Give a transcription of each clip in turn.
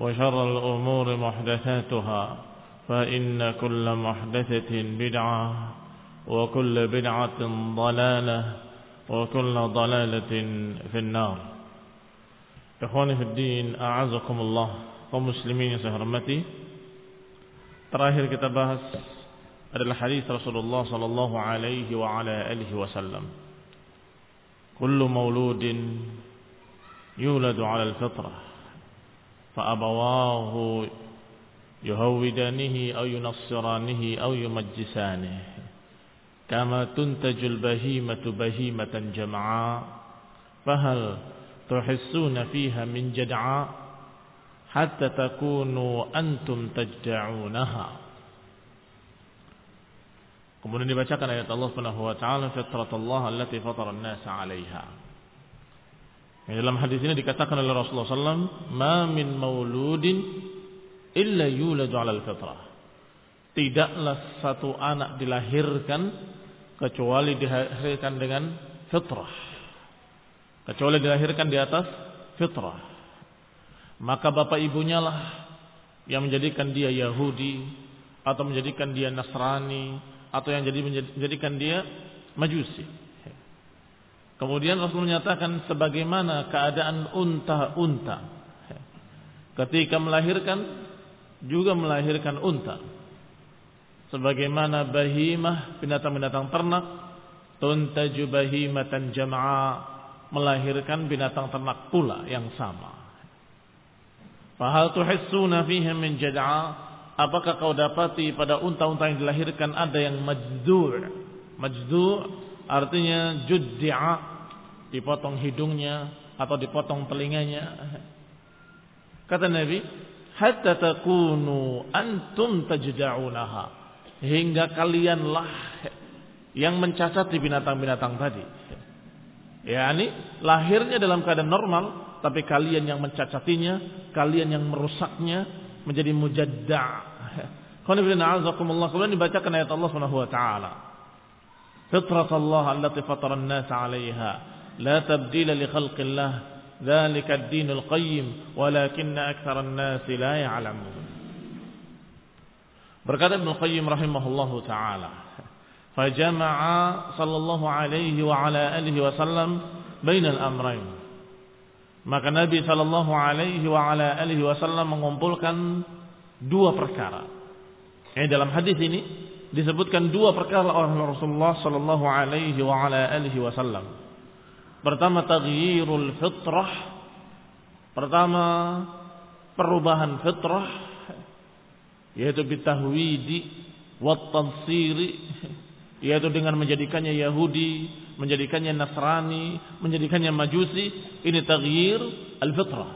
وشر الأمور محدثاتها فإن كل محدثة بدعة وكل بدعة ضلالة وكل ضلالة في النار din, a'azakumullah, kaum muslimin yang saya hormati. Terakhir kita bahas adalah hadis Rasulullah sallallahu alaihi wa ala alihi wasallam. Kullu mauludin yuladu ala al-fitrah فأبواه يهودانه أو ينصرانه أو يمجسانه. كما تنتج البهيمة بهيمة جمعا فهل تحسون فيها من جدعا حتى تكونوا أنتم تجدعونها. Kemudian dibacakan ayat Allah Subhanahu wa taala fitratullah allati fatara an-nas 'alayha. Dalam hadis ini dikatakan oleh Rasulullah SAW, "Ma min mauludin illa yuladu 'alal fitrah." Tidaklah satu anak dilahirkan kecuali dilahirkan dengan fitrah. Kecuali dilahirkan di atas fitrah. Maka bapak ibunya lah yang menjadikan dia Yahudi atau menjadikan dia Nasrani atau yang jadi menjadikan dia Majusi. Kemudian Rasul menyatakan sebagaimana keadaan unta-unta ketika melahirkan juga melahirkan unta. Sebagaimana bahimah binatang-binatang ternak tuntaju bahimatan jama'a melahirkan binatang ternak pula yang sama. Fahal tuhissuna fihim min? Apakah kau dapati pada unta-unta yang dilahirkan ada yang majdu'? Majdu' artinya juddi'a, dipotong hidungnya atau dipotong telinganya. Kata Nabi, hatta takunu antum tajda'unaha. Hingga kalianlah yang mencacati binatang-binatang tadi. Ya, ini lahirnya dalam keadaan normal, tapi kalian yang mencacatinya, kalian yang merusaknya menjadi mujadda'. Kemudian dibacakan ayat Allah Subhanahu wa taala. Fitrat Allah allati fatara an-nas 'alayha, la tabdila li khalqillah, dzalika ad-dinul qayyim, walakinna aktsara an-nas la ya'lamun. Berkata Ibnu Qayyim rahimahullahu taala, فجمع صلى الله عليه وعلى آله وسلم بين الأمرين maka Nabi Shallallahu Alaihi Wasallam mengumpulkan dua perkara. Eh, dalam hadis ini disebutkan dua perkara oleh Rasulullah Shallallahu Alaihi Wasallam. Pertama taghyirul fitrah. Pertama perubahan fitrah yaitu bitahwidi wat tansiri yaitu dengan menjadikannya Yahudi, menjadikannya Nasrani, menjadikannya Majusi, ini taghyir al-fitrah,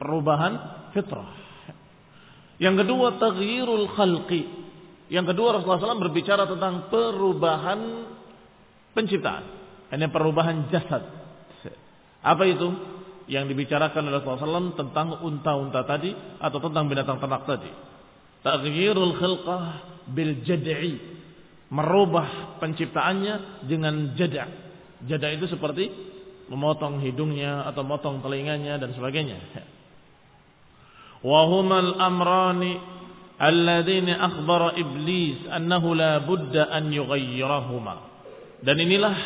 perubahan fitrah. Yang kedua taghyirul khalqi. Yang kedua Rasulullah SAW berbicara tentang perubahan penciptaan. Ini perubahan jasad. Apa itu? Yang dibicarakan oleh Rasulullah SAW tentang unta-unta tadi atau tentang binatang ternak tadi. Taghyirul khalqah bil jad'i merubah penciptaannya dengan jada. Jada itu seperti memotong hidungnya atau memotong telinganya dan sebagainya. Wahumal amrani alladzina akhbara iblis annahu la budda an yughayyirahuma. Dan inilah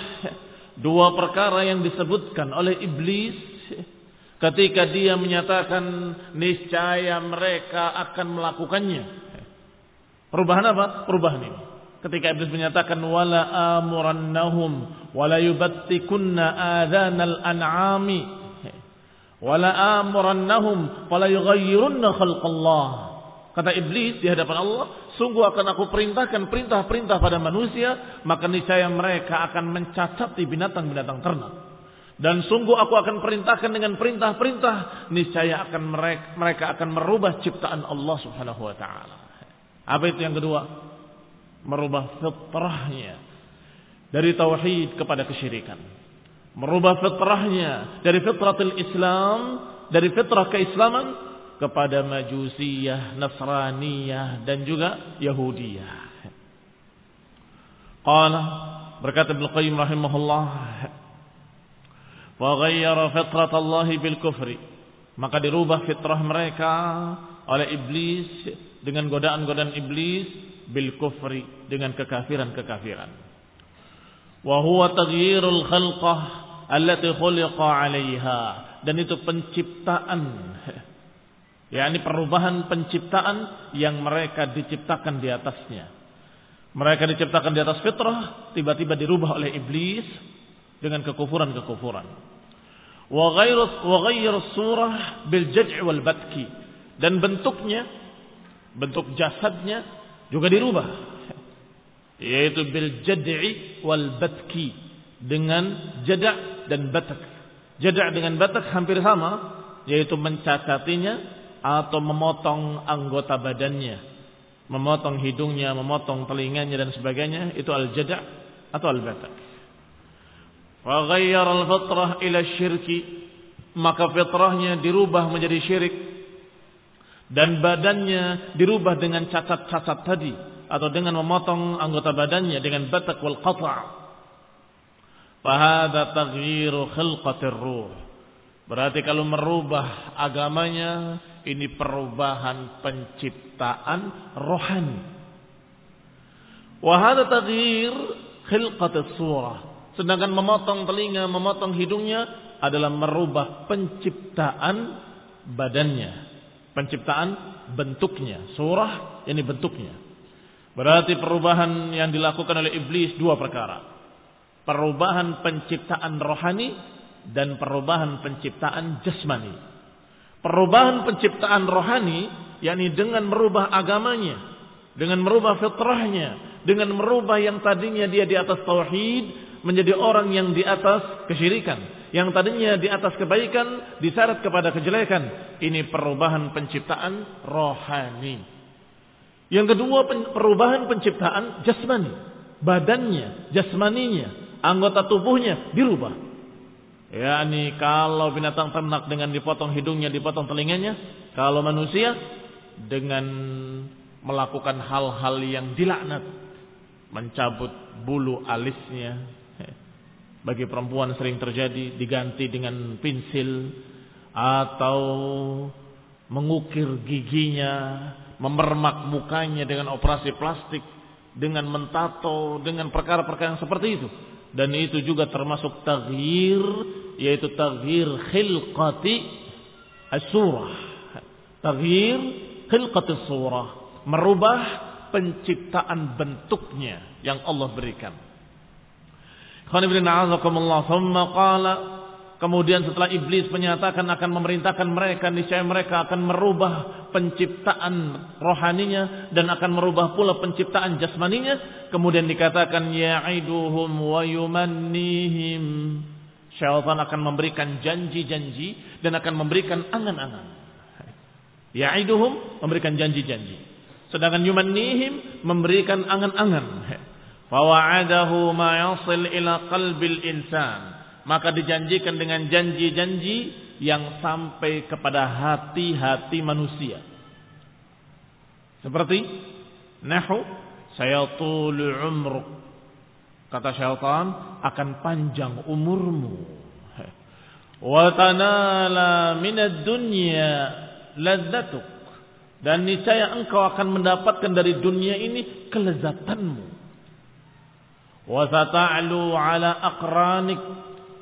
dua perkara yang disebutkan oleh iblis ketika dia menyatakan niscaya mereka akan melakukannya. Perubahan apa? Perubahan ini ketika iblis menyatakan wala amurannahum wala yubattikunna adhanal an'ami wala amurannahum wala yughayyirunna khalqallah kata iblis di hadapan Allah sungguh akan aku perintahkan perintah-perintah pada manusia maka niscaya mereka akan mencacati binatang-binatang ternak. Dan sungguh aku akan perintahkan dengan perintah-perintah niscaya akan mereka mereka akan merubah ciptaan Allah Subhanahu wa taala. Apa itu yang kedua? Merubah fitrahnya dari tauhid kepada kesyirikan. Merubah fitrahnya dari fitratul Islam, dari fitrah keislaman kepada majusiyah, nasraniyah dan juga yahudiyah. Qala berkata Ibnu Qayyim rahimahullah wa ghayyara fitrat Allah bil kufri maka dirubah fitrah mereka oleh iblis dengan godaan-godaan iblis bil kufri dengan kekafiran-kekafiran. Wa huwa taghyirul khalqah allati khuliqa 'alaiha dan itu penciptaan yakni perubahan penciptaan yang mereka diciptakan di atasnya. Mereka diciptakan di atas fitrah, tiba-tiba dirubah oleh iblis dengan kekufuran-kekufuran. Wa ghayr surah bil wal batki dan bentuknya bentuk jasadnya juga dirubah yaitu bil wal batki dengan jada' dan batak. Jada' dengan batak hampir sama yaitu mencacatinya atau memotong anggota badannya, memotong hidungnya, memotong telinganya dan sebagainya itu al jada' atau al batak. Wa ghayyara al fitrah ila syirki maka fitrahnya dirubah menjadi syirik dan badannya dirubah dengan cacat-cacat tadi atau dengan memotong anggota badannya dengan batak wal qata'. Fahada taghyiru khilqatir ruh. Berarti kalau merubah agamanya ini perubahan penciptaan rohani. Wahada taghyir khilqatis surah. Sedangkan memotong telinga, memotong hidungnya adalah merubah penciptaan badannya penciptaan bentuknya. Surah ini bentuknya. Berarti perubahan yang dilakukan oleh iblis dua perkara. Perubahan penciptaan rohani dan perubahan penciptaan jasmani. Perubahan penciptaan rohani yakni dengan merubah agamanya, dengan merubah fitrahnya, dengan merubah yang tadinya dia di atas tauhid menjadi orang yang di atas kesyirikan yang tadinya di atas kebaikan diseret kepada kejelekan. Ini perubahan penciptaan rohani. Yang kedua perubahan penciptaan jasmani. Badannya, jasmaninya, anggota tubuhnya dirubah. Ya, ini kalau binatang ternak dengan dipotong hidungnya, dipotong telinganya, kalau manusia dengan melakukan hal-hal yang dilaknat, mencabut bulu alisnya, bagi perempuan sering terjadi diganti dengan pensil atau mengukir giginya, memermak mukanya dengan operasi plastik, dengan mentato, dengan perkara-perkara yang seperti itu. Dan itu juga termasuk taghyir, yaitu taghyir khilqati as-surah. Taghyir khilqati surah. Merubah penciptaan bentuknya yang Allah berikan. Khana bin a'azakumullah thumma qala Kemudian setelah iblis menyatakan akan memerintahkan mereka, niscaya mereka akan merubah penciptaan rohaninya dan akan merubah pula penciptaan jasmaninya. Kemudian dikatakan ya'iduhum wa yumannihim. Syaitan akan memberikan janji-janji dan akan memberikan angan-angan. Ya'iduhum memberikan janji-janji. Sedangkan yumannihim memberikan angan-angan. Fawa'adahu ma yasil ila qalbil insan maka dijanjikan dengan janji-janji yang sampai kepada hati-hati manusia. Seperti nahu sayatulu umruk. Kata syaitan akan panjang umurmu. Wa tanala minad dunya ladzatuk. Dan niscaya engkau akan mendapatkan dari dunia ini kelezatanmu. Wa sata'lu ala aqranik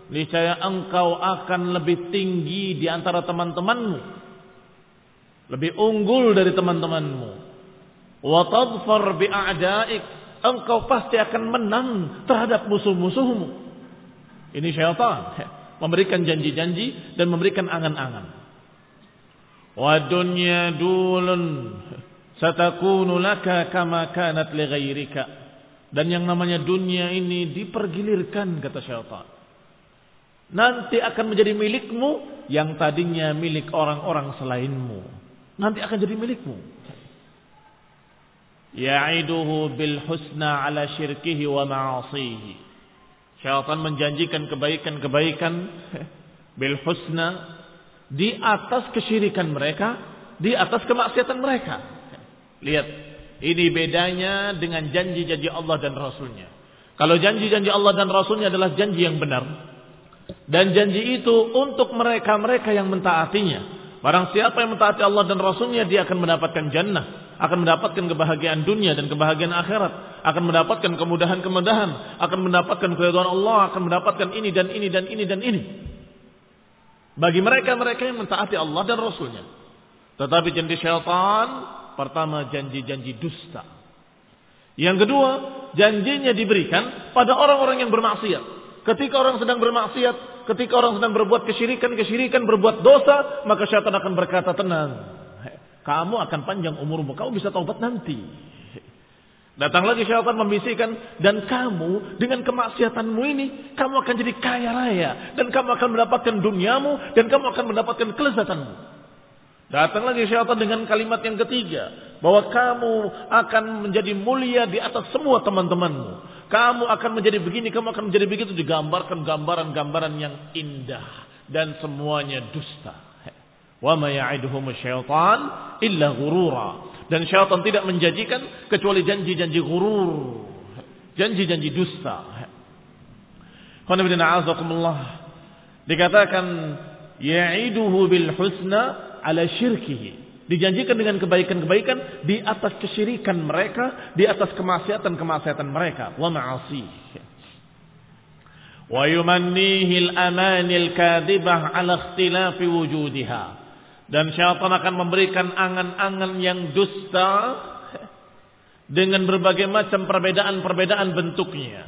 niscaya engkau akan lebih tinggi di antara teman-temanmu. Lebih unggul dari teman-temanmu. Wa tadfar bi a'daik. Engkau pasti akan menang terhadap musuh-musuhmu. Ini syaitan memberikan janji-janji dan memberikan angan-angan. Wa dunya dulun satakunu laka kama kanat li ghairika. Dan yang namanya dunia ini dipergilirkan kata syaitan nanti akan menjadi milikmu yang tadinya milik orang-orang selainmu. Nanti akan jadi milikmu. Ya'iduhu bil husna ala syirkihi wa ma'asihi. Syaitan menjanjikan kebaikan-kebaikan bil husna di atas kesyirikan mereka, di atas kemaksiatan mereka. Lihat, ini bedanya dengan janji-janji Allah dan Rasulnya. Kalau janji-janji Allah dan Rasulnya adalah janji yang benar, dan janji itu untuk mereka-mereka yang mentaatinya. Barang siapa yang mentaati Allah dan Rasulnya, dia akan mendapatkan jannah. Akan mendapatkan kebahagiaan dunia dan kebahagiaan akhirat. Akan mendapatkan kemudahan-kemudahan. Akan mendapatkan keridhaan Allah. Akan mendapatkan ini dan ini dan ini dan ini. Bagi mereka-mereka yang mentaati Allah dan Rasulnya. Tetapi janji syaitan, pertama janji-janji dusta. Yang kedua, janjinya diberikan pada orang-orang yang bermaksiat. Ketika orang sedang bermaksiat, ketika orang sedang berbuat kesyirikan-kesyirikan, berbuat dosa, maka syaitan akan berkata, tenang. Kamu akan panjang umurmu, kamu bisa taubat nanti. Datang lagi syaitan membisikkan, dan kamu dengan kemaksiatanmu ini, kamu akan jadi kaya raya. Dan kamu akan mendapatkan duniamu, dan kamu akan mendapatkan kelezatanmu. Datang lagi syaitan dengan kalimat yang ketiga. Bahwa kamu akan menjadi mulia di atas semua teman-temanmu. Kamu akan menjadi begini, kamu akan menjadi begitu. Digambarkan gambaran-gambaran yang indah. Dan semuanya dusta. Wa ma ya'iduhum syaitan illa ghurura. Dan syaitan tidak menjanjikan kecuali janji-janji gurur. Janji-janji dusta. Dikatakan ya'iduhu bil husna ala syirkihi Dijanjikan dengan kebaikan-kebaikan di atas kesyirikan mereka, di atas kemaksiatan-kemaksiatan mereka. Wa ma'asi. Wa yumannihil amanil kadibah ala ikhtilafi wujudiha. Dan syaitan akan memberikan angan-angan yang dusta dengan berbagai macam perbedaan-perbedaan bentuknya.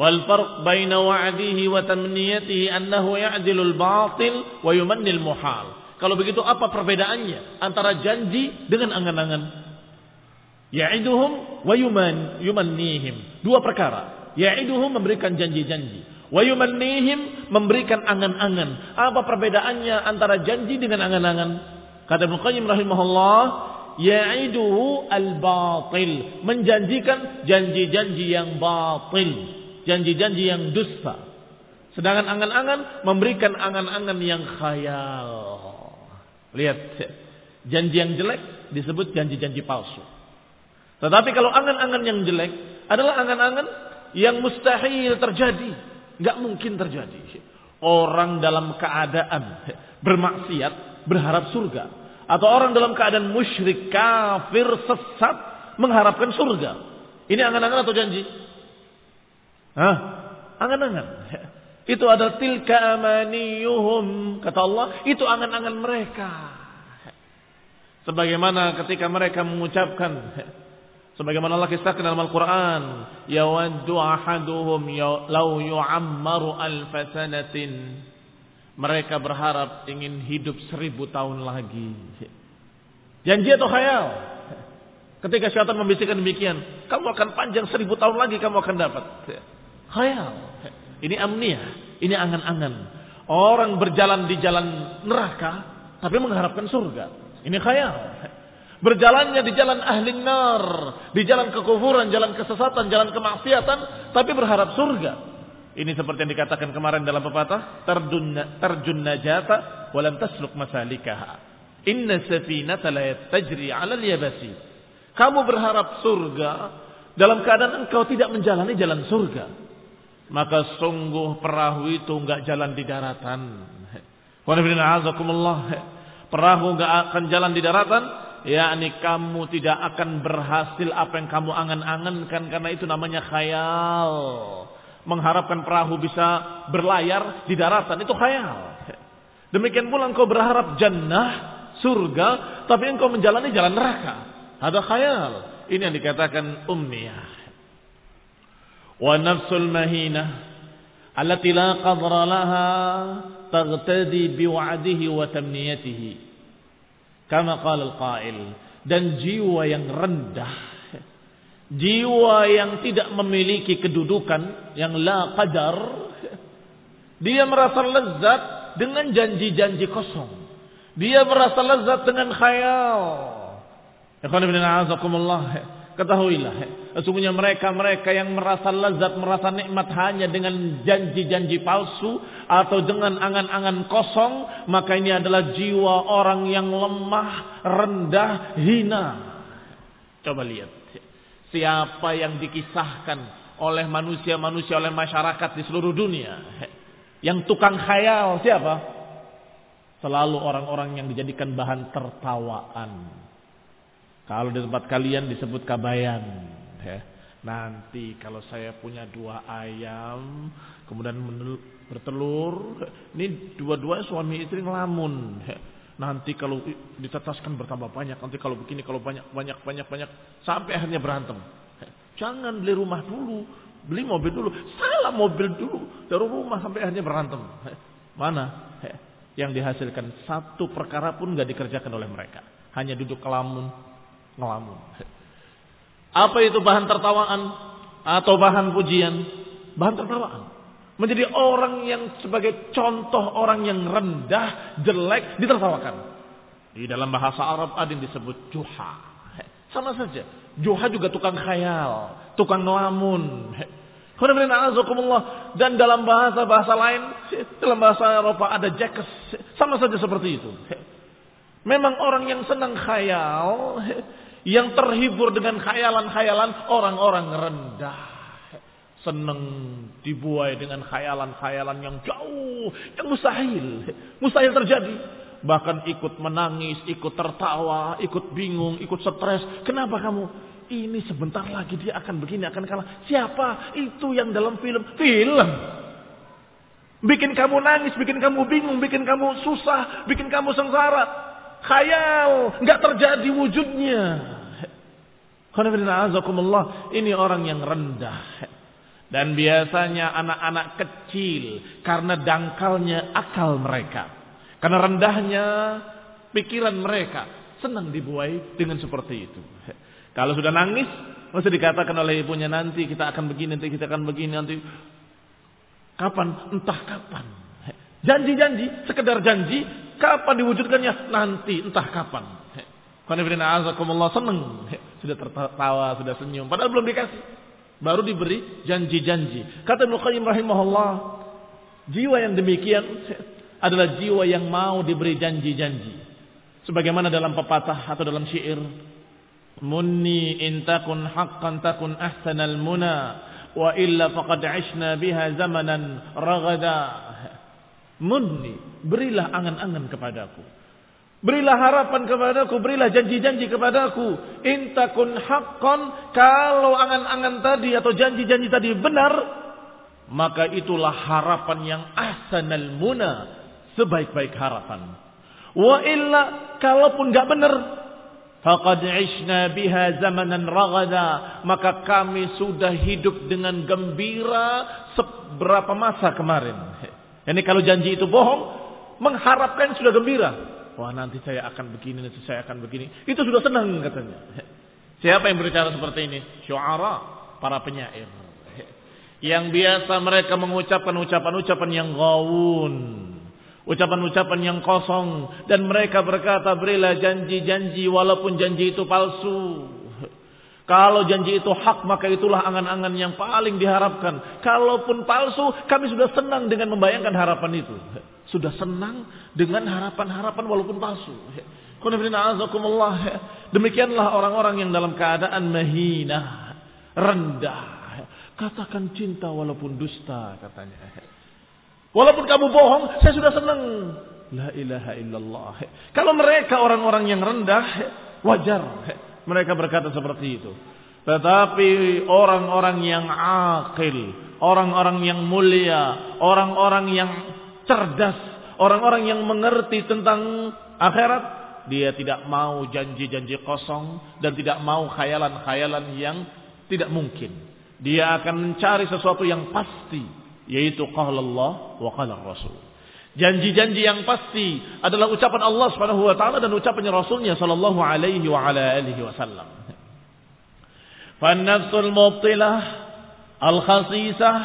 Wal farq baina wa'dihi wa tamniyatihi annahu ya'dilul batil wa yumannil muhal. Kalau begitu apa perbedaannya antara janji dengan angan-angan? Ya'iduhum wa yuman yumannihim. Dua perkara. Ya'iduhum memberikan janji-janji. Wa yumannihim memberikan angan-angan. Apa perbedaannya antara janji dengan angan-angan? Kata Ibnu Qayyim rahimahullah, ya'iduhu al-batil, menjanjikan janji-janji yang batil, janji-janji yang dusta. Sedangkan angan-angan memberikan angan-angan yang khayal. Lihat, janji yang jelek disebut janji-janji palsu. Tetapi kalau angan-angan yang jelek adalah angan-angan yang mustahil terjadi. Nggak mungkin terjadi. Orang dalam keadaan bermaksiat berharap surga. Atau orang dalam keadaan musyrik, kafir, sesat mengharapkan surga. Ini angan-angan atau janji? Hah? Angan-angan. Itu adalah tilka amaniyuhum. Kata Allah, itu angan-angan mereka. Sebagaimana ketika mereka mengucapkan Sebagaimana Allah kisahkan dalam Al-Quran. Yawaddu ahaduhum law yu'ammaru alfasanatin. Mereka berharap ingin hidup seribu tahun lagi. Janji atau khayal? Ketika syaitan membisikkan demikian, kamu akan panjang seribu tahun lagi kamu akan dapat. Khayal. Ini amniah, ini angan-angan. Orang berjalan di jalan neraka, tapi mengharapkan surga. Ini khayal. Berjalannya di jalan ahli nar, di jalan kekufuran, jalan kesesatan, jalan kemaksiatan, tapi berharap surga. Ini seperti yang dikatakan kemarin dalam pepatah, terjun najata walam tasluk masalikaha. Inna safinata la tajri 'ala al-yabasi. Kamu berharap surga dalam keadaan engkau tidak menjalani jalan surga. Maka sungguh perahu itu enggak jalan di daratan. Perahu enggak akan jalan di daratan, yakni kamu tidak akan berhasil apa yang kamu angan-angankan karena itu namanya khayal. Mengharapkan perahu bisa berlayar di daratan itu khayal. Demikian pula engkau berharap jannah surga, tapi engkau menjalani jalan neraka. Ada khayal. Ini yang dikatakan umniyah. Wa nafsul mahinah allati la qadra laha taghtadi biwa'dihi wa tamniyatihi. Kama qala al-qail. Dan jiwa yang rendah, jiwa yang tidak memiliki kedudukan, yang la qadar, dia merasa lezat dengan janji-janji kosong. Dia merasa lezat dengan khayal. Ketahuilah, sesungguhnya mereka-mereka yang merasa lezat, merasa nikmat hanya dengan janji-janji palsu atau dengan angan-angan kosong, maka ini adalah jiwa orang yang lemah, rendah, hina. Coba lihat, siapa yang dikisahkan oleh manusia-manusia, oleh masyarakat di seluruh dunia, yang tukang khayal siapa? selalu orang-orang yang dijadikan bahan tertawaan. Kalau di tempat kalian disebut kabayan. Ya. Nanti kalau saya punya dua ayam, kemudian bertelur, ini dua-dua suami istri ngelamun. Ya. Nanti kalau ditetaskan bertambah banyak, nanti kalau begini, kalau banyak, banyak, banyak, banyak, sampai akhirnya berantem. Ya. Jangan beli rumah dulu, beli mobil dulu, salah mobil dulu, dari rumah sampai akhirnya berantem. Ya. Mana? Ya yang dihasilkan satu perkara pun nggak dikerjakan oleh mereka. Hanya duduk kelamun, ngelamun. Apa itu bahan tertawaan atau bahan pujian? Bahan tertawaan. Menjadi orang yang sebagai contoh orang yang rendah, jelek, ditertawakan. Di dalam bahasa Arab ada yang disebut juha. Sama saja. Juha juga tukang khayal, tukang ngelamun. Dan dalam bahasa-bahasa lain, dalam bahasa Eropa ada jackes. Sama saja seperti itu. Memang orang yang senang khayal, yang terhibur dengan khayalan-khayalan orang-orang rendah. Senang dibuai dengan khayalan-khayalan yang jauh, yang mustahil. Mustahil terjadi. Bahkan ikut menangis, ikut tertawa, ikut bingung, ikut stres. Kenapa kamu? Ini sebentar lagi dia akan begini, akan kalah. Siapa? Itu yang dalam film. Film. Bikin kamu nangis, bikin kamu bingung, bikin kamu susah, bikin kamu sengsara. Khayal. Nggak terjadi wujudnya. Ini orang yang rendah. Dan biasanya anak-anak kecil. Karena dangkalnya akal mereka. Karena rendahnya pikiran mereka. Senang dibuai dengan seperti itu. Kalau sudah nangis, mesti dikatakan oleh ibunya nanti kita akan begini, nanti kita akan begini, nanti kapan? Entah kapan. Janji-janji, sekedar janji, kapan diwujudkannya? Nanti, entah kapan. Qanifidina azakumullah seneng. Sudah tertawa, sudah senyum. Padahal belum dikasih. Baru diberi janji-janji. Kata Ibnu Qayyim rahimahullah, jiwa yang demikian adalah jiwa yang mau diberi janji-janji. Sebagaimana dalam pepatah atau dalam syair Munni in takun haqqan takun ahsanal muna wa illa faqad ishna biha zamanan ragada. Munni, berilah angan-angan kepadaku. Berilah harapan kepadaku, berilah janji-janji kepadaku. In takun haqqan, kalau angan-angan tadi atau janji-janji tadi benar, maka itulah harapan yang ahsanal muna, sebaik-baik harapan. Wa illa, kalaupun gak benar, Faqad ishna biha zamanan ragada. Maka kami sudah hidup dengan gembira seberapa masa kemarin. Ini kalau janji itu bohong, mengharapkan sudah gembira. Wah nanti saya akan begini, nanti saya akan begini. Itu sudah senang katanya. Siapa yang berbicara seperti ini? Syuara, para penyair. Yang biasa mereka mengucapkan ucapan-ucapan yang gawun. Ucapan-ucapan yang kosong. Dan mereka berkata berilah janji-janji walaupun janji itu palsu. Kalau janji itu hak maka itulah angan-angan yang paling diharapkan. Kalaupun palsu kami sudah senang dengan membayangkan harapan itu. Sudah senang dengan harapan-harapan walaupun palsu. Demikianlah orang-orang yang dalam keadaan mahina, rendah. Katakan cinta walaupun dusta katanya. Walaupun kamu bohong, saya sudah senang. La ilaha illallah. Kalau mereka orang-orang yang rendah, wajar. Mereka berkata seperti itu. Tetapi orang-orang yang akil, orang-orang yang mulia, orang-orang yang cerdas, orang-orang yang mengerti tentang akhirat, dia tidak mau janji-janji kosong dan tidak mau khayalan-khayalan yang tidak mungkin. Dia akan mencari sesuatu yang pasti yaitu qala Allah wa qala Rasul. Janji-janji yang pasti adalah ucapan Allah Subhanahu wa taala dan ucapan Rasulnya sallallahu alaihi wa ala alihi wasallam. Fan-nafsul mubtilah al-khasisah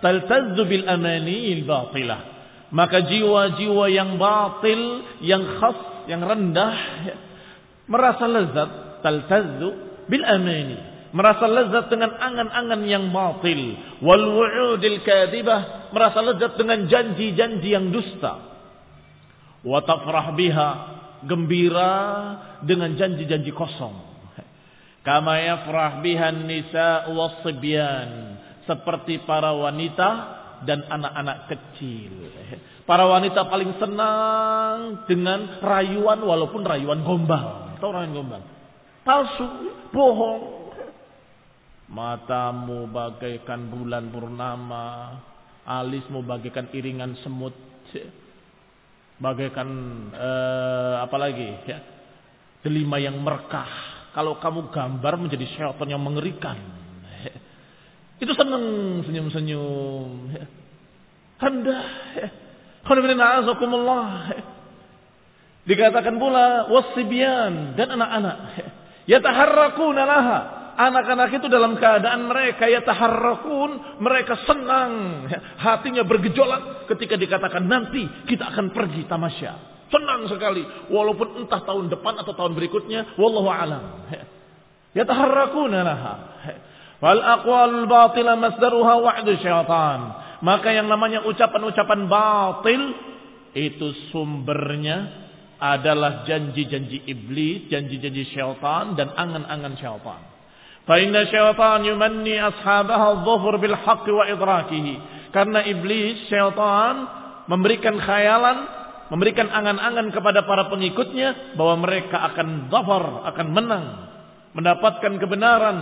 taltazzu bil amani al-batilah. Maka jiwa-jiwa yang batil, yang khas, yang rendah merasa lezat. Taltazzu bil amani. Merasa lezat dengan angan-angan yang batil. Wal wu'udil kadibah. Merasa lezat dengan janji-janji yang dusta. Wa tafrah biha. Gembira dengan janji-janji kosong. Kama yafrah biha nisa wasibyan seperti para wanita dan anak-anak kecil. Para wanita paling senang dengan rayuan walaupun rayuan gombal. Atau rayuan gombal? Palsu bohong. Matamu bagaikan bulan purnama, alismu bagaikan iringan semut, bagaikan eh, apa lagi? Ya, delima yang merkah. Kalau kamu gambar menjadi syaitan yang mengerikan. Itu senang senyum-senyum. Rendah. Dikatakan pula wasibian dan anak-anak. Yataharrakuna laha anak-anak itu dalam keadaan mereka ya taharrakun, mereka senang, hatinya bergejolak ketika dikatakan nanti kita akan pergi tamasya. Senang sekali, walaupun entah tahun depan atau tahun berikutnya, wallahu alam. Ya taharrakun laha. Fal aqwal batila masdaruha wa'du syaitan. Maka yang namanya ucapan-ucapan batil itu sumbernya adalah janji-janji iblis, janji-janji syaitan dan angan-angan syaitan. Fa inna syaitan yumanni ashabaha adh-dhuhur bil haqq wa idrakihi. Karena iblis, syaitan memberikan khayalan, memberikan angan-angan kepada para pengikutnya bahwa mereka akan dhafar, akan menang, mendapatkan kebenaran,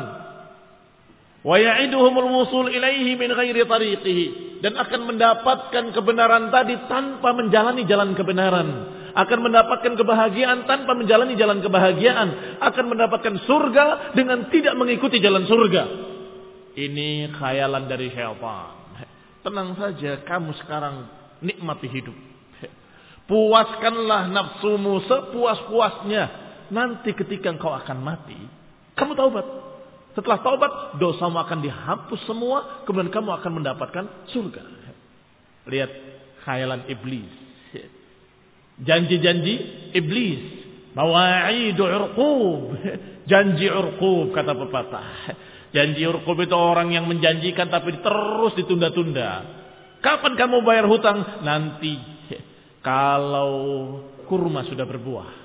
ilaihi min ghairi tariqihi dan akan mendapatkan kebenaran tadi tanpa menjalani jalan kebenaran akan mendapatkan kebahagiaan tanpa menjalani jalan kebahagiaan, akan mendapatkan surga dengan tidak mengikuti jalan surga. Ini khayalan dari syaitan. Tenang saja, kamu sekarang nikmati hidup. Puaskanlah nafsumu sepuas-puasnya. Nanti ketika engkau akan mati, kamu taubat. Setelah taubat, dosamu akan dihapus semua, kemudian kamu akan mendapatkan surga. Lihat khayalan iblis janji-janji iblis. Mawa'idu urqub. Janji urqub kata pepatah. Janji urqub itu orang yang menjanjikan tapi terus ditunda-tunda. Kapan kamu bayar hutang? Nanti. Kalau kurma sudah berbuah.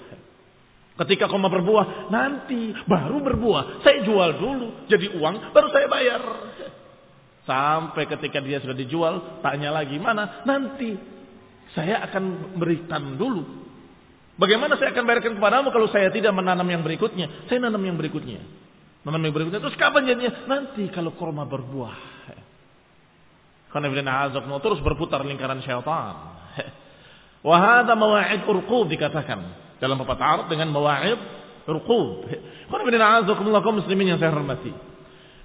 Ketika kurma berbuah, nanti baru berbuah. Saya jual dulu, jadi uang, baru saya bayar. Sampai ketika dia sudah dijual, tanya lagi, mana? Nanti saya akan berikan dulu. Bagaimana saya akan bayarkan kepadamu kalau saya tidak menanam yang berikutnya? Saya nanam yang berikutnya. Menanam yang berikutnya. Terus kapan jadinya? Nanti kalau korma berbuah. Karena terus berputar lingkaran syaitan. Wahada mawa'id urqub dikatakan. Dalam pepatah Arab dengan mawa'id Ruqub. kaum muslimin yang saya hormati.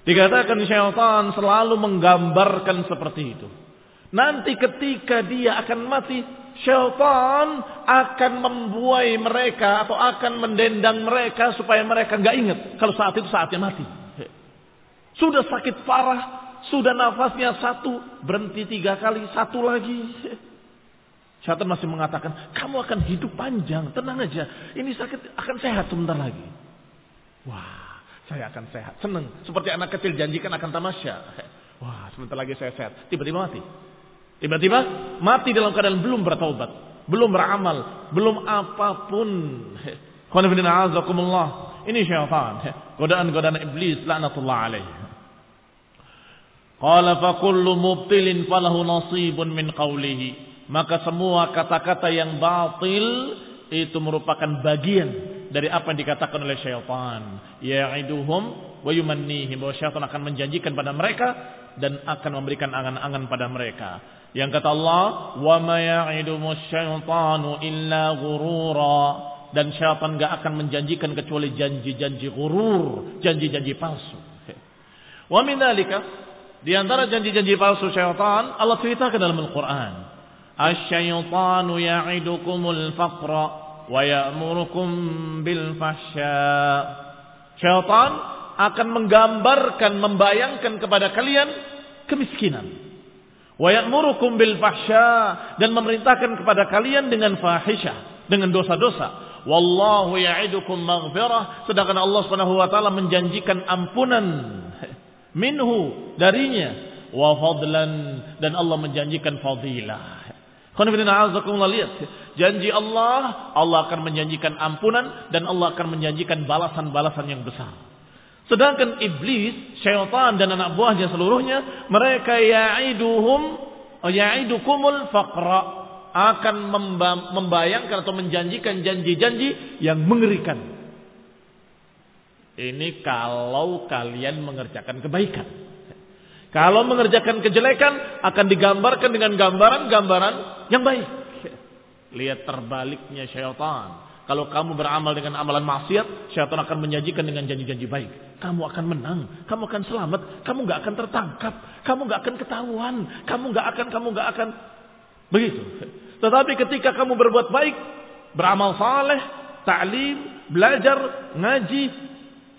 Dikatakan syaitan selalu menggambarkan seperti itu. Nanti ketika dia akan mati, syaitan akan membuai mereka atau akan mendendang mereka supaya mereka nggak ingat kalau saat itu saatnya mati. Sudah sakit parah, sudah nafasnya satu, berhenti tiga kali, satu lagi. Syaitan masih mengatakan, kamu akan hidup panjang, tenang aja. Ini sakit akan sehat sebentar lagi. Wah, saya akan sehat, senang. Seperti anak kecil janjikan akan tamasya. Wah, sebentar lagi saya sehat. Tiba-tiba mati. Tiba-tiba mati dalam keadaan belum bertaubat, belum beramal, belum apa pun. Ini syaitan. Godaan-godaan iblis laknatullah alaih. Qala fa kullu mubtilin falahu nasibun min qawlihi. Maka semua kata-kata yang batil itu merupakan bagian dari apa yang dikatakan oleh syaitan. Ya'iduhum wa yumannihim. Bahwa syaitan akan menjanjikan pada mereka dan akan memberikan angan-angan pada mereka. Yang kata Allah, "Wa ma ya'idumus syaitanu illa ghurura." Dan syaitan gak akan menjanjikan kecuali janji-janji gurur, janji-janji palsu. Wa min di antara janji-janji palsu syaitan Allah ceritakan dalam Al-Qur'an. الشيطان يعدكم الفقر ويأمركم بالفحشاء Syaitan akan menggambarkan, membayangkan kepada kalian kemiskinan. Wa ya'murukum bil fahsya dan memerintahkan kepada kalian dengan fahisyah, dengan dosa-dosa. Wallahu ya'idukum maghfirah sedangkan Allah Subhanahu wa taala menjanjikan ampunan minhu darinya wa fadlan dan Allah menjanjikan fadilah. Lihat. Janji Allah, Allah akan menjanjikan ampunan dan Allah akan menjanjikan balasan-balasan yang besar. Sedangkan iblis, syaitan dan anak buahnya seluruhnya, mereka ya'iduhum ya'idukumul faqra akan membayangkan atau menjanjikan janji-janji yang mengerikan. Ini kalau kalian mengerjakan kebaikan. Kalau mengerjakan kejelekan akan digambarkan dengan gambaran-gambaran yang baik. Lihat terbaliknya syaitan. Kalau kamu beramal dengan amalan maksiat, syaitan akan menyajikan dengan janji-janji baik. Kamu akan menang, kamu akan selamat, kamu nggak akan tertangkap, kamu nggak akan ketahuan, kamu nggak akan, kamu nggak akan begitu. Tetapi ketika kamu berbuat baik, beramal saleh, ta'lim, belajar, ngaji,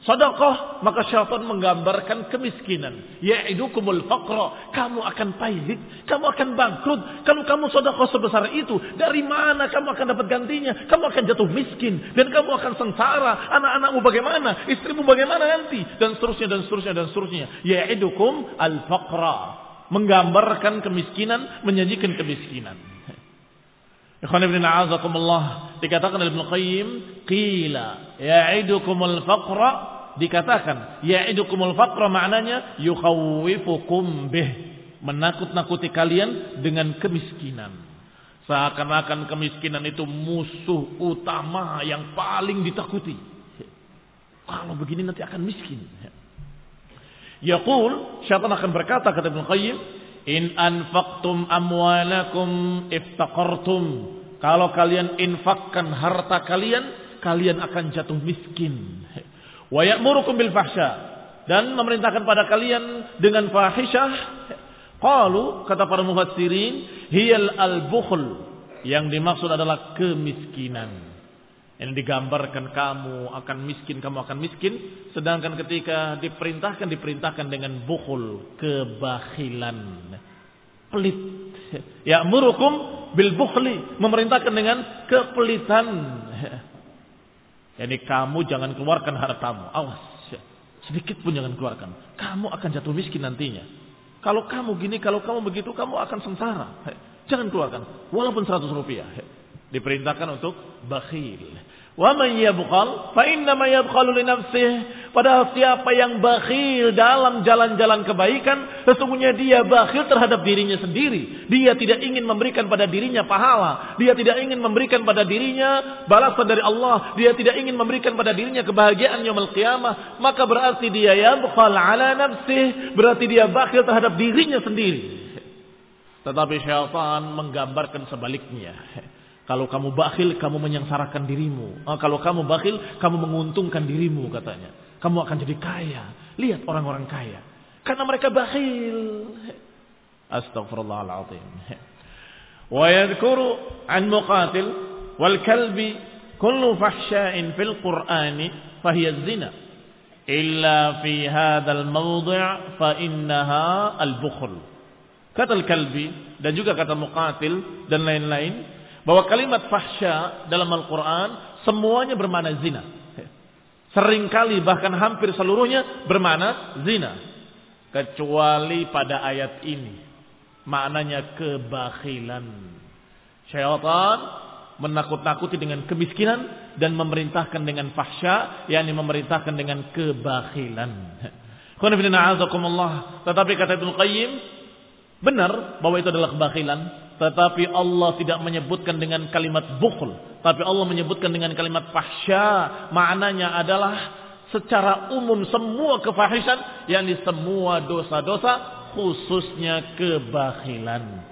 Sedekah maka syaitan menggambarkan kemiskinan. Ya'idukumul faqra. Kamu akan pahit, kamu akan bangkrut. Kalau kamu sedekah sebesar itu, dari mana kamu akan dapat gantinya? Kamu akan jatuh miskin dan kamu akan sengsara. Anak-anakmu bagaimana? Istrimu bagaimana nanti? Dan seterusnya dan seterusnya dan seterusnya. Ya'idukum al-faqra. Menggambarkan kemiskinan, menyajikan kemiskinan. Ikhwan ibn a'azakumullah. Dikatakan oleh Ibn Qayyim. Qila ya'idukumul faqra. Dikatakan ya'idukumul faqra maknanya yukhawwifukum bih. Menakut-nakuti kalian dengan kemiskinan. Seakan-akan kemiskinan itu musuh utama yang paling ditakuti. Kalau begini nanti akan miskin. Yaqul, syaitan akan berkata kata Ibn Qayyim, In anfaqtum amwalakum iftaqartum. Kalau kalian infakkan harta kalian, kalian akan jatuh miskin. Wa ya'murukum bil fahsya. Dan memerintahkan pada kalian dengan fahisyah. Qalu, kata para mufassirin, hiyal al-bukhl. Yang dimaksud adalah kemiskinan. Yang digambarkan kamu akan miskin, kamu akan miskin. Sedangkan ketika diperintahkan, diperintahkan dengan bukhul, kebakhilan. Pelit. Ya murukum bil bukhli. Memerintahkan dengan kepelitan. Jadi kamu jangan keluarkan hartamu. Awas. Sedikit pun jangan keluarkan. Kamu akan jatuh miskin nantinya. Kalau kamu gini, kalau kamu begitu, kamu akan sengsara. Jangan keluarkan. Walaupun 100 rupiah. Diperintahkan untuk bakhil. Wa man yabkhal fa innama yabkhalu li nafsihi. Padahal siapa yang bakhil dalam jalan-jalan kebaikan, sesungguhnya dia bakhil terhadap dirinya sendiri. Dia tidak ingin memberikan pada dirinya pahala, dia tidak ingin memberikan pada dirinya balasan dari Allah, dia tidak ingin memberikan pada dirinya kebahagiaan yaumul qiyamah, maka berarti dia yabkhal ala nafsihi, berarti dia bakhil terhadap dirinya sendiri. Tetapi syaitan menggambarkan sebaliknya. Kalau kamu bakhil, kamu menyengsarakan dirimu. Oh, kalau kamu bakhil, kamu menguntungkan dirimu katanya. Kamu akan jadi kaya. Lihat orang-orang kaya. Karena mereka bakhil. Astagfirullahaladzim. Wa yadhkuru an muqatil wal kalbi kullu fahsya'in fil qur'ani fahiya zina. Illa fi hadzal mawdi' fa innaha al-bukhl. Kata al-kalbi dan juga kata muqatil dan lain-lain bahwa kalimat fahsya dalam Al-Quran semuanya bermakna zina. Seringkali bahkan hampir seluruhnya bermakna zina. Kecuali pada ayat ini. Maknanya kebakhilan. Syaitan menakut-nakuti dengan kemiskinan dan memerintahkan dengan fahsya, yakni memerintahkan dengan kebakhilan. Tetapi kata Ibnu Qayyim, benar bahwa itu adalah kebakhilan, tetapi Allah tidak menyebutkan dengan kalimat bukhl. Tapi Allah menyebutkan dengan kalimat fahsya. Maknanya adalah secara umum semua kefahisan. Yang semua dosa-dosa khususnya kebakhilan.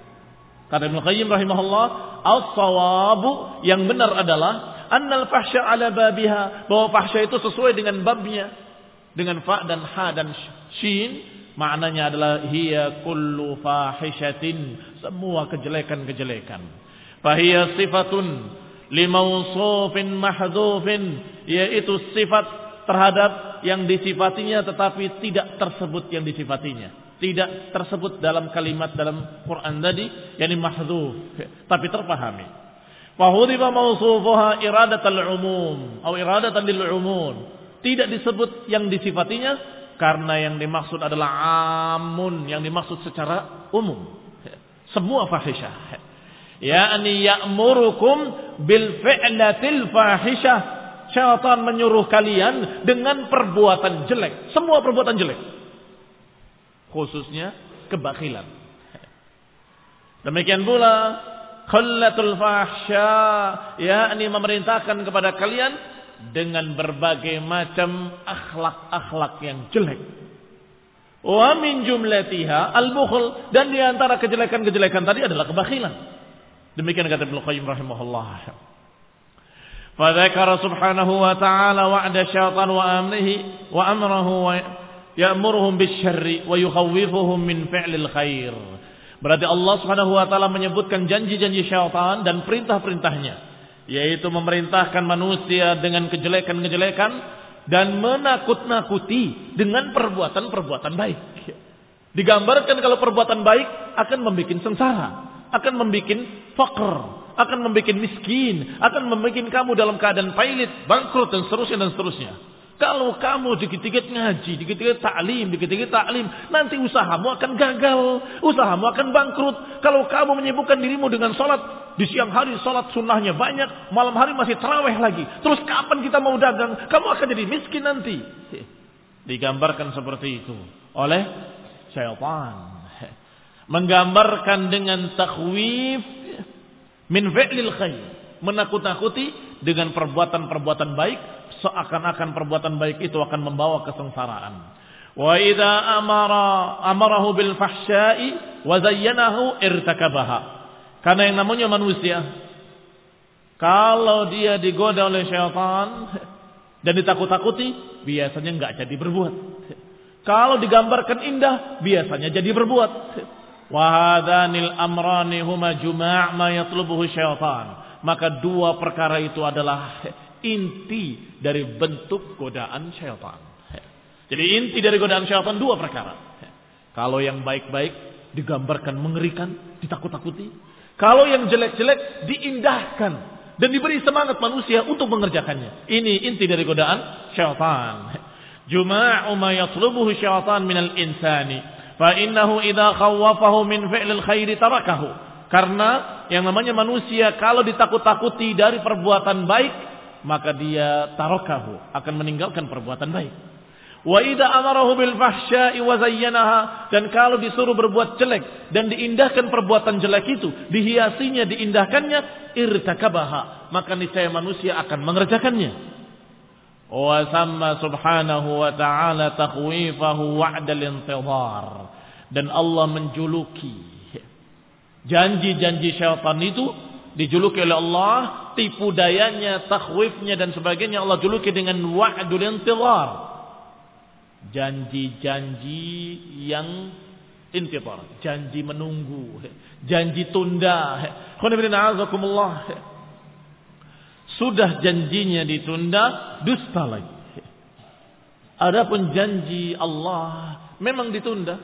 Kata Ibn Qayyim rahimahullah. As-sawabu yang benar adalah. Annal fahsya ala babiha. Bahwa fahsya itu sesuai dengan babnya. Dengan fa dan ha dan shin Maknanya adalah hiya kullu fahishatin, semua kejelekan-kejelekan. Fahiya sifatun limausufin mahdzufin, yaitu sifat terhadap yang disifatinya tetapi tidak tersebut yang disifatinya. Tidak tersebut dalam kalimat dalam Quran tadi, yakni mahdzuf, tapi terpahami. Fahudiba mausufuha iradatal umum atau iradatan lil umum. Tidak disebut yang disifatinya karena yang dimaksud adalah amun, yang dimaksud secara umum. Semua fahisyah. Ya'ni ya'murukum bil fi'latil fahisyah. Syaitan menyuruh kalian dengan perbuatan jelek. Semua perbuatan jelek. Khususnya kebakilan. Demikian pula khallatul fahsya yakni memerintahkan kepada kalian dengan berbagai macam akhlak-akhlak yang jelek. Wa min jumlatiha al-bukhl dan di antara kejelekan-kejelekan tadi adalah kebakhilan. Demikian kata Ibnu Qayyim rahimahullah. Fadzakara subhanahu wa ta'ala wa'da syaitan wa amrihi wa amrahu wa ya'muruhum bisyarri wa yukhawwifuhum min fi'lil khair. Berarti Allah Subhanahu wa taala menyebutkan janji-janji syaitan dan perintah-perintahnya yaitu memerintahkan manusia dengan kejelekan-kejelekan dan menakut-nakuti dengan perbuatan-perbuatan baik. Digambarkan kalau perbuatan baik akan membuat sengsara, akan membuat fakir, akan membuat miskin, akan membuat kamu dalam keadaan pailit, bangkrut dan seterusnya dan seterusnya. Kalau kamu dikit-dikit ngaji, dikit-dikit taklim, dikit-dikit taklim, nanti usahamu akan gagal, usahamu akan bangkrut. Kalau kamu menyibukkan dirimu dengan sholat, di siang hari sholat sunnahnya banyak, malam hari masih terawih lagi. Terus kapan kita mau dagang? Kamu akan jadi miskin nanti. Digambarkan seperti itu oleh syaitan. Menggambarkan dengan takhwif min fi'lil khair. Menakut-nakuti dengan perbuatan-perbuatan baik seakan-akan perbuatan baik itu akan membawa kesengsaraan. Wa idza amara amarahu bil fahsya'i wa zayyanahu irtakabaha. Karena yang namanya manusia kalau dia digoda oleh syaitan dan ditakut-takuti, biasanya enggak jadi berbuat. Kalau digambarkan indah, biasanya jadi berbuat. Wahadanil amrani huma juma' ma yatlubuhu syaitan. Maka dua perkara itu adalah inti dari bentuk godaan syaitan. Jadi inti dari godaan syaitan dua perkara. Kalau yang baik-baik digambarkan mengerikan, ditakut-takuti. Kalau yang jelek-jelek diindahkan dan diberi semangat manusia untuk mengerjakannya. Ini inti dari godaan syaitan. Juma'u ma yatlubuhu syaitan minal insani. Fa innahu idha khawwafahu min fi'lil khairi tarakahu. Karena yang namanya manusia kalau ditakut-takuti dari perbuatan baik, maka dia tarokahu akan meninggalkan perbuatan baik. Wa idza amarahu bil zayyanaha dan kalau disuruh berbuat jelek dan diindahkan perbuatan jelek itu, dihiasinya, diindahkannya, irtakabaha, maka niscaya manusia akan mengerjakannya. Wa sama subhanahu wa ta'ala takhwifahu wa'dal intidhar. Dan Allah menjuluki janji-janji syaitan itu dijuluki oleh Allah, tipu dayanya, takhwifnya dan sebagainya Allah juluki dengan wa'dul intizar. Janji-janji yang intizar, janji menunggu, janji tunda. Sudah janjinya ditunda, dusta lagi. Adapun janji Allah memang ditunda,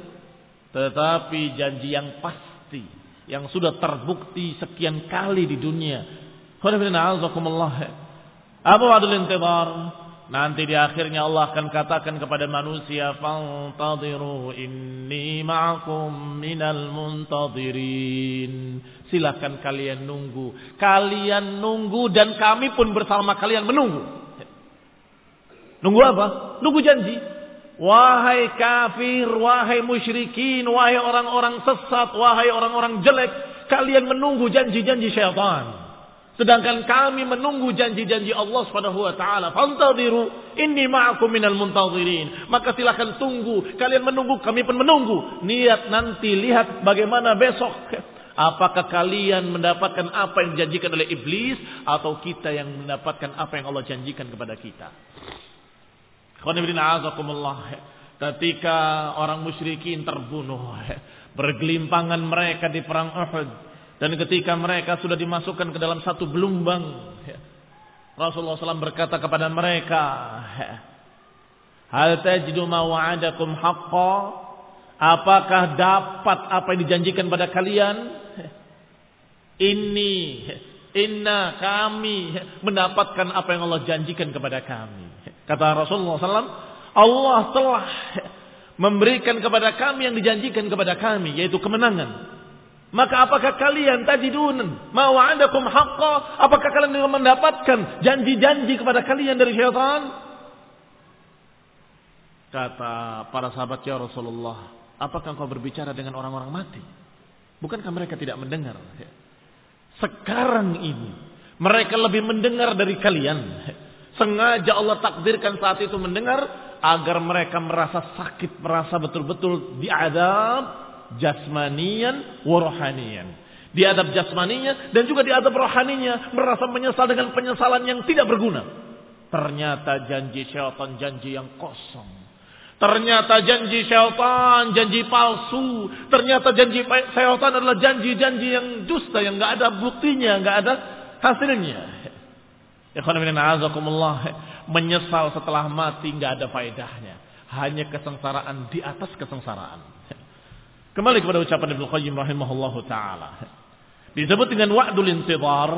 tetapi janji yang pasti yang sudah terbukti sekian kali di dunia. Apa wadul intidhar? Nanti di akhirnya Allah akan katakan kepada manusia, "Fantadhiru inni ma'akum minal muntadhirin." Silakan kalian nunggu. Kalian nunggu dan kami pun bersama kalian menunggu. Nunggu apa? Nunggu janji. Wahai kafir, wahai musyrikin, wahai orang-orang sesat, wahai orang-orang jelek, kalian menunggu janji-janji syaitan. Sedangkan kami menunggu janji-janji Allah Subhanahu wa taala. Fantadiru inni ma'akum minal muntadhirin. Maka silakan tunggu, kalian menunggu, kami pun menunggu. Niat nanti lihat bagaimana besok. Apakah kalian mendapatkan apa yang dijanjikan oleh iblis atau kita yang mendapatkan apa yang Allah janjikan kepada kita? Ketika orang musyrikin terbunuh, bergelimpangan mereka di perang Uhud, dan ketika mereka sudah dimasukkan ke dalam satu gelombang, Rasulullah SAW berkata kepada mereka, Hal tajidu ma haqqa? Apakah dapat apa yang dijanjikan pada kalian? Ini, inna kami mendapatkan apa yang Allah janjikan kepada kami. Kata Rasulullah SAW, Allah telah memberikan kepada kami yang dijanjikan kepada kami, yaitu kemenangan. Maka apakah kalian tajidun ma wa'adakum haqqa? Apakah kalian mendapatkan janji-janji kepada kalian dari syaitan? Kata para sahabat ya Rasulullah, apakah engkau berbicara dengan orang-orang mati? Bukankah mereka tidak mendengar? Sekarang ini mereka lebih mendengar dari kalian. Sengaja Allah takdirkan saat itu mendengar agar mereka merasa sakit, merasa betul-betul diadab jasmanian wa rohanian. Diadab jasmaninya dan juga diadab rohaninya, merasa menyesal dengan penyesalan yang tidak berguna. Ternyata janji syaitan janji yang kosong. Ternyata janji syaitan janji palsu. Ternyata janji syaitan adalah janji-janji yang dusta yang nggak ada buktinya, nggak ada hasilnya. Menyesal setelah mati nggak ada faedahnya. Hanya kesengsaraan di atas kesengsaraan. Kembali kepada ucapan Ibnu Qayyim rahimahullahu taala. Disebut dengan wa'dul intidhar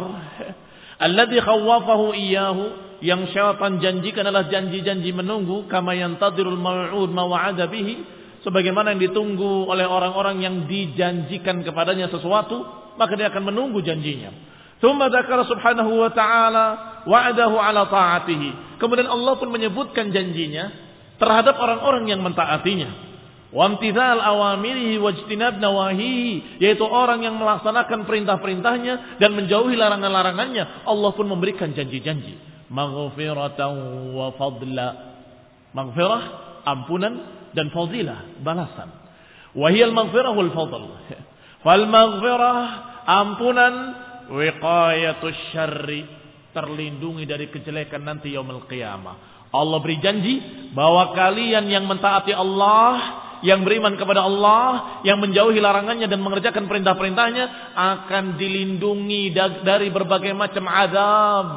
alladhi khawafahu iyyahu yang syaitan janjikan adalah janji-janji menunggu kama yantadirul mal'ud mawa'ada bihi sebagaimana yang ditunggu oleh orang-orang yang dijanjikan kepadanya sesuatu maka dia akan menunggu janjinya. Tsumma dzakara subhanahu wa ta'ala wa'adahu ala ta'atihi. Kemudian Allah pun menyebutkan janjinya terhadap orang-orang yang mentaatinya. Wamtithal awamirihi wajtinab nawahihi. Yaitu orang yang melaksanakan perintah-perintahnya dan menjauhi larangan-larangannya. Allah pun memberikan janji-janji. Maghfiratan wa fadla. Maghfirah, ampunan dan fadilah, balasan. Wahiyal maghfirah wal fadl. Fal maghfirah, ampunan wiqayatus syarri terlindungi dari kejelekan nanti yaumul qiyamah. Allah beri janji bahwa kalian yang mentaati Allah, yang beriman kepada Allah, yang menjauhi larangannya dan mengerjakan perintah-perintahnya akan dilindungi dari berbagai macam azab.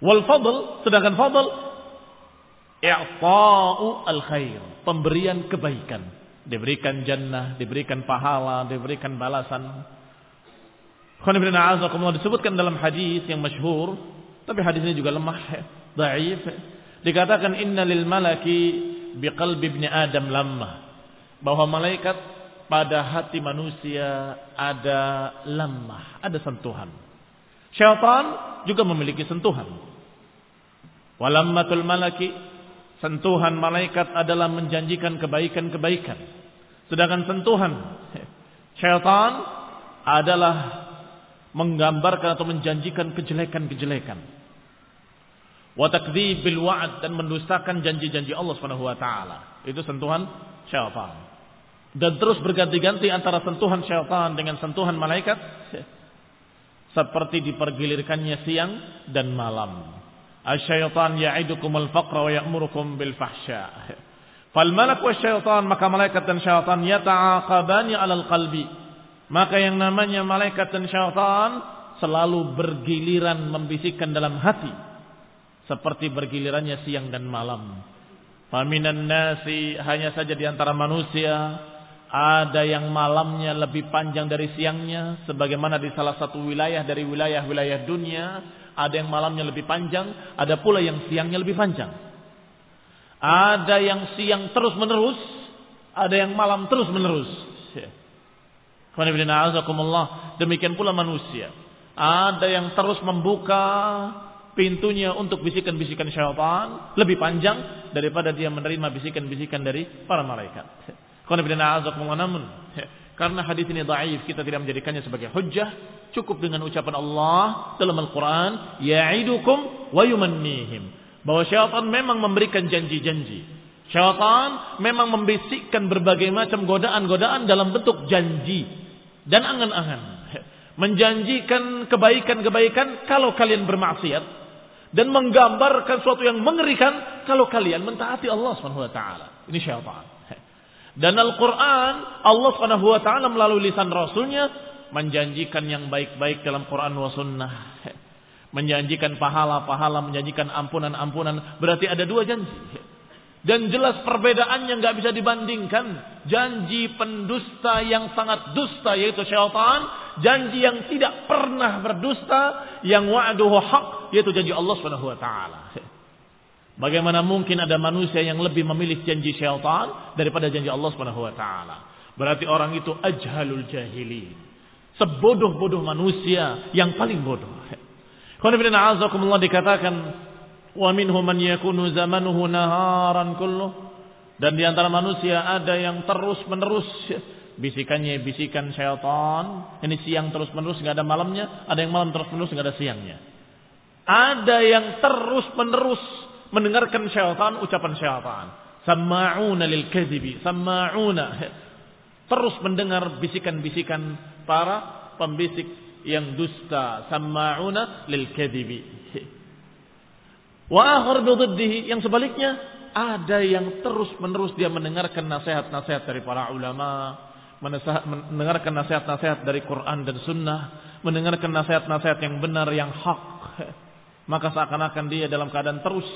Wal fadl, sedangkan fadl i'ta'u al khair, pemberian kebaikan. Diberikan jannah, diberikan pahala, diberikan balasan disebutkan dalam hadis yang masyhur, tapi hadis ini juga lemah, dhaif. Dikatakan inna lil malaki biqalbi ibni Adam lamma. Bahwa malaikat pada hati manusia ada lamah, ada sentuhan. Syaitan juga memiliki sentuhan. Walammatul malaki sentuhan malaikat adalah menjanjikan kebaikan-kebaikan. Sedangkan sentuhan syaitan adalah menggambarkan atau menjanjikan kejelekan-kejelekan. Wa takdzibil wa'd dan mendustakan janji-janji Allah Subhanahu wa taala. Itu sentuhan syaitan. Dan terus berganti-ganti antara sentuhan syaitan dengan sentuhan malaikat seperti dipergilirkannya siang dan malam. Asyaitan ya'idukumul faqra wa ya'murukum bil fahsya. Fal malak wa syaitan maka malaikat dan syaitan yata'aqabani 'alal qalbi. Maka yang namanya malaikat dan syaitan selalu bergiliran membisikkan dalam hati seperti bergilirannya siang dan malam. Faminan nasi hanya saja di antara manusia ada yang malamnya lebih panjang dari siangnya sebagaimana di salah satu wilayah dari wilayah-wilayah dunia ada yang malamnya lebih panjang, ada pula yang siangnya lebih panjang. Ada yang siang terus-menerus, ada yang malam terus-menerus. Demikian pula manusia. Ada yang terus membuka pintunya untuk bisikan-bisikan syaitan lebih panjang daripada dia menerima bisikan-bisikan dari para malaikat. Karena hadis ini dhaif, kita tidak menjadikannya sebagai hujjah. Cukup dengan ucapan Allah dalam Al-Quran, Ya'idukum wa yumannihim. Bahwa syaitan memang memberikan janji-janji. Syaitan memang membisikkan berbagai macam godaan-godaan dalam bentuk janji. Dan angan-angan. Menjanjikan kebaikan-kebaikan kalau kalian bermaksiat dan menggambarkan sesuatu yang mengerikan kalau kalian mentaati Allah Subhanahu wa taala. Ini syaitan. Dan Al-Qur'an Allah Subhanahu wa taala melalui lisan rasulnya menjanjikan yang baik-baik dalam Quran wa sunnah. Menjanjikan pahala-pahala, menjanjikan ampunan-ampunan. Berarti ada dua janji. Dan jelas perbedaannya nggak bisa dibandingkan. Janji pendusta yang sangat dusta yaitu syaitan. Janji yang tidak pernah berdusta. Yang wa'duhu haq yaitu janji Allah ta'ala. Bagaimana mungkin ada manusia yang lebih memilih janji syaitan daripada janji Allah ta'ala. Berarti orang itu ajhalul jahili. Sebodoh-bodoh manusia yang paling bodoh. Kalau dikatakan Wa minhum man yakunu zamanuhu naharan kulluh. Dan di antara manusia ada yang terus menerus bisikannya bisikan syaitan. Ini siang terus menerus nggak ada malamnya, ada yang malam terus menerus nggak ada siangnya. Ada yang terus menerus mendengarkan syaitan, ucapan syaitan. Sama'una lil kadhibi, sama'una. Terus mendengar bisikan-bisikan para pembisik yang dusta. Sama'una lil kadhibi. Wa akhar yang sebaliknya ada yang terus-menerus dia mendengarkan nasihat-nasihat dari para ulama, mendengarkan nasihat-nasihat dari Quran dan Sunnah, mendengarkan nasihat-nasihat yang benar, yang hak. Maka seakan-akan dia dalam keadaan terus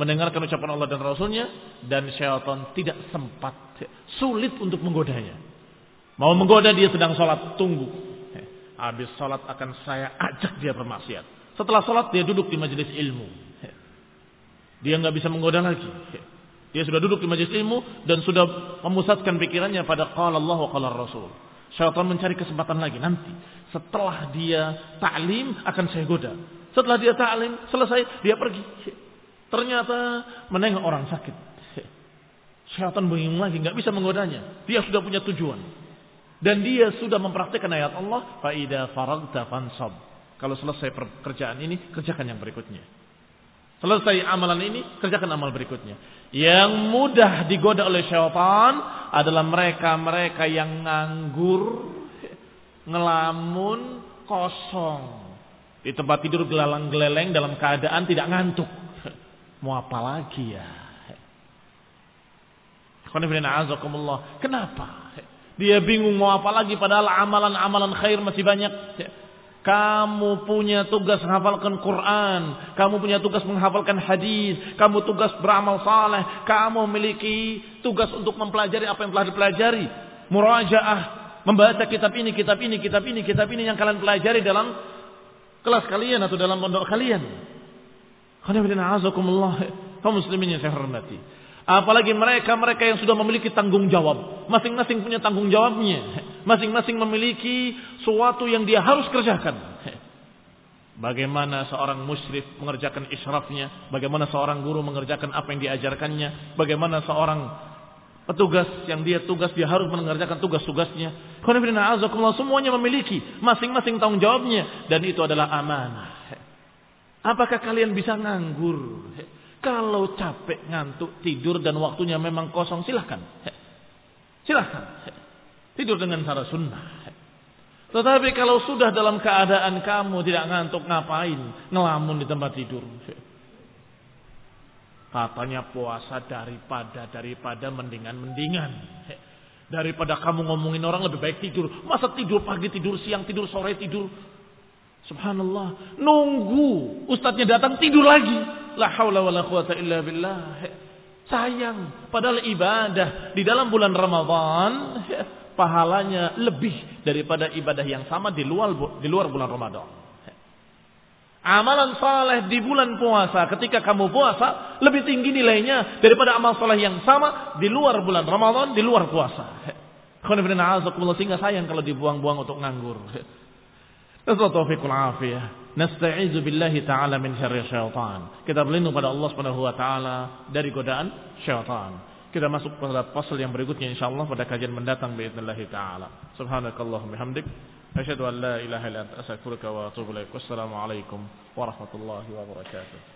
mendengarkan ucapan Allah dan Rasulnya dan syaitan tidak sempat, sulit untuk menggodanya. Mau menggoda dia sedang sholat, tunggu. Habis sholat akan saya ajak dia bermaksiat. Setelah sholat dia duduk di majelis ilmu. Dia nggak bisa menggoda lagi. Dia sudah duduk di majelis ilmu dan sudah memusatkan pikirannya pada qala Allah wa qala Rasul. Syaitan mencari kesempatan lagi nanti. Setelah dia ta'lim akan saya goda. Setelah dia ta'lim selesai dia pergi. Ternyata menengok orang sakit. Syaitan bingung lagi nggak bisa menggodanya. Dia sudah punya tujuan. Dan dia sudah mempraktikkan ayat Allah. Fa'ida faragta fansab. Kalau selesai pekerjaan ini, kerjakan yang berikutnya. Selesai amalan ini, kerjakan amal berikutnya. Yang mudah digoda oleh syaitan adalah mereka-mereka yang nganggur, ngelamun, kosong. Di tempat tidur gelalang geleleng dalam keadaan tidak ngantuk. Mau apa lagi ya? Kenapa? Dia bingung mau apa lagi padahal amalan-amalan khair masih banyak. Kamu punya tugas menghafalkan Quran, kamu punya tugas menghafalkan hadis, kamu tugas beramal saleh, kamu memiliki tugas untuk mempelajari apa yang telah dipelajari, murajaah, membaca kitab ini, kitab ini, kitab ini, kitab ini yang kalian pelajari dalam kelas kalian atau dalam pondok kalian. Muslimin yang saya hormati. Apalagi mereka-mereka yang sudah memiliki tanggung jawab. Masing-masing punya tanggung jawabnya. Masing-masing memiliki sesuatu yang dia harus kerjakan. Bagaimana seorang musyrif mengerjakan israfnya. Bagaimana seorang guru mengerjakan apa yang diajarkannya. Bagaimana seorang petugas yang dia tugas dia harus mengerjakan tugas-tugasnya. Semuanya memiliki masing-masing tanggung jawabnya. Dan itu adalah amanah. Apakah kalian bisa nganggur? Kalau capek, ngantuk, tidur dan waktunya memang kosong, silahkan. Silahkan. Tidur dengan cara sunnah. Tetapi kalau sudah dalam keadaan kamu tidak ngantuk ngapain? Ngelamun di tempat tidur. Katanya puasa daripada daripada mendingan mendingan. Daripada kamu ngomongin orang lebih baik tidur. Masa tidur pagi, tidur siang, tidur sore, tidur. Subhanallah. Nunggu ustadznya datang tidur lagi. La haula wa la quwata illa billah. Sayang. Padahal ibadah di dalam bulan Ramadan pahalanya lebih daripada ibadah yang sama di luar di luar bulan Ramadan. Amalan saleh di bulan puasa ketika kamu puasa lebih tinggi nilainya daripada amal saleh yang sama di luar bulan Ramadan di luar puasa. Sehingga sayang kalau dibuang-buang untuk nganggur. Taufiqul afiyah. Nasta'izu billahi ta'ala min syarri syaitan. Kita berlindung pada Allah Subhanahu wa taala dari godaan syaitan. Kita masuk pada pasal yang berikutnya insyaallah pada kajian mendatang باذنillah taala. Subhanakallahumma bihamdik asyhadu an la ilaha illa anta astaghfiruka wa atubu ilaik. Wassalamu alaikum warahmatullahi wabarakatuh.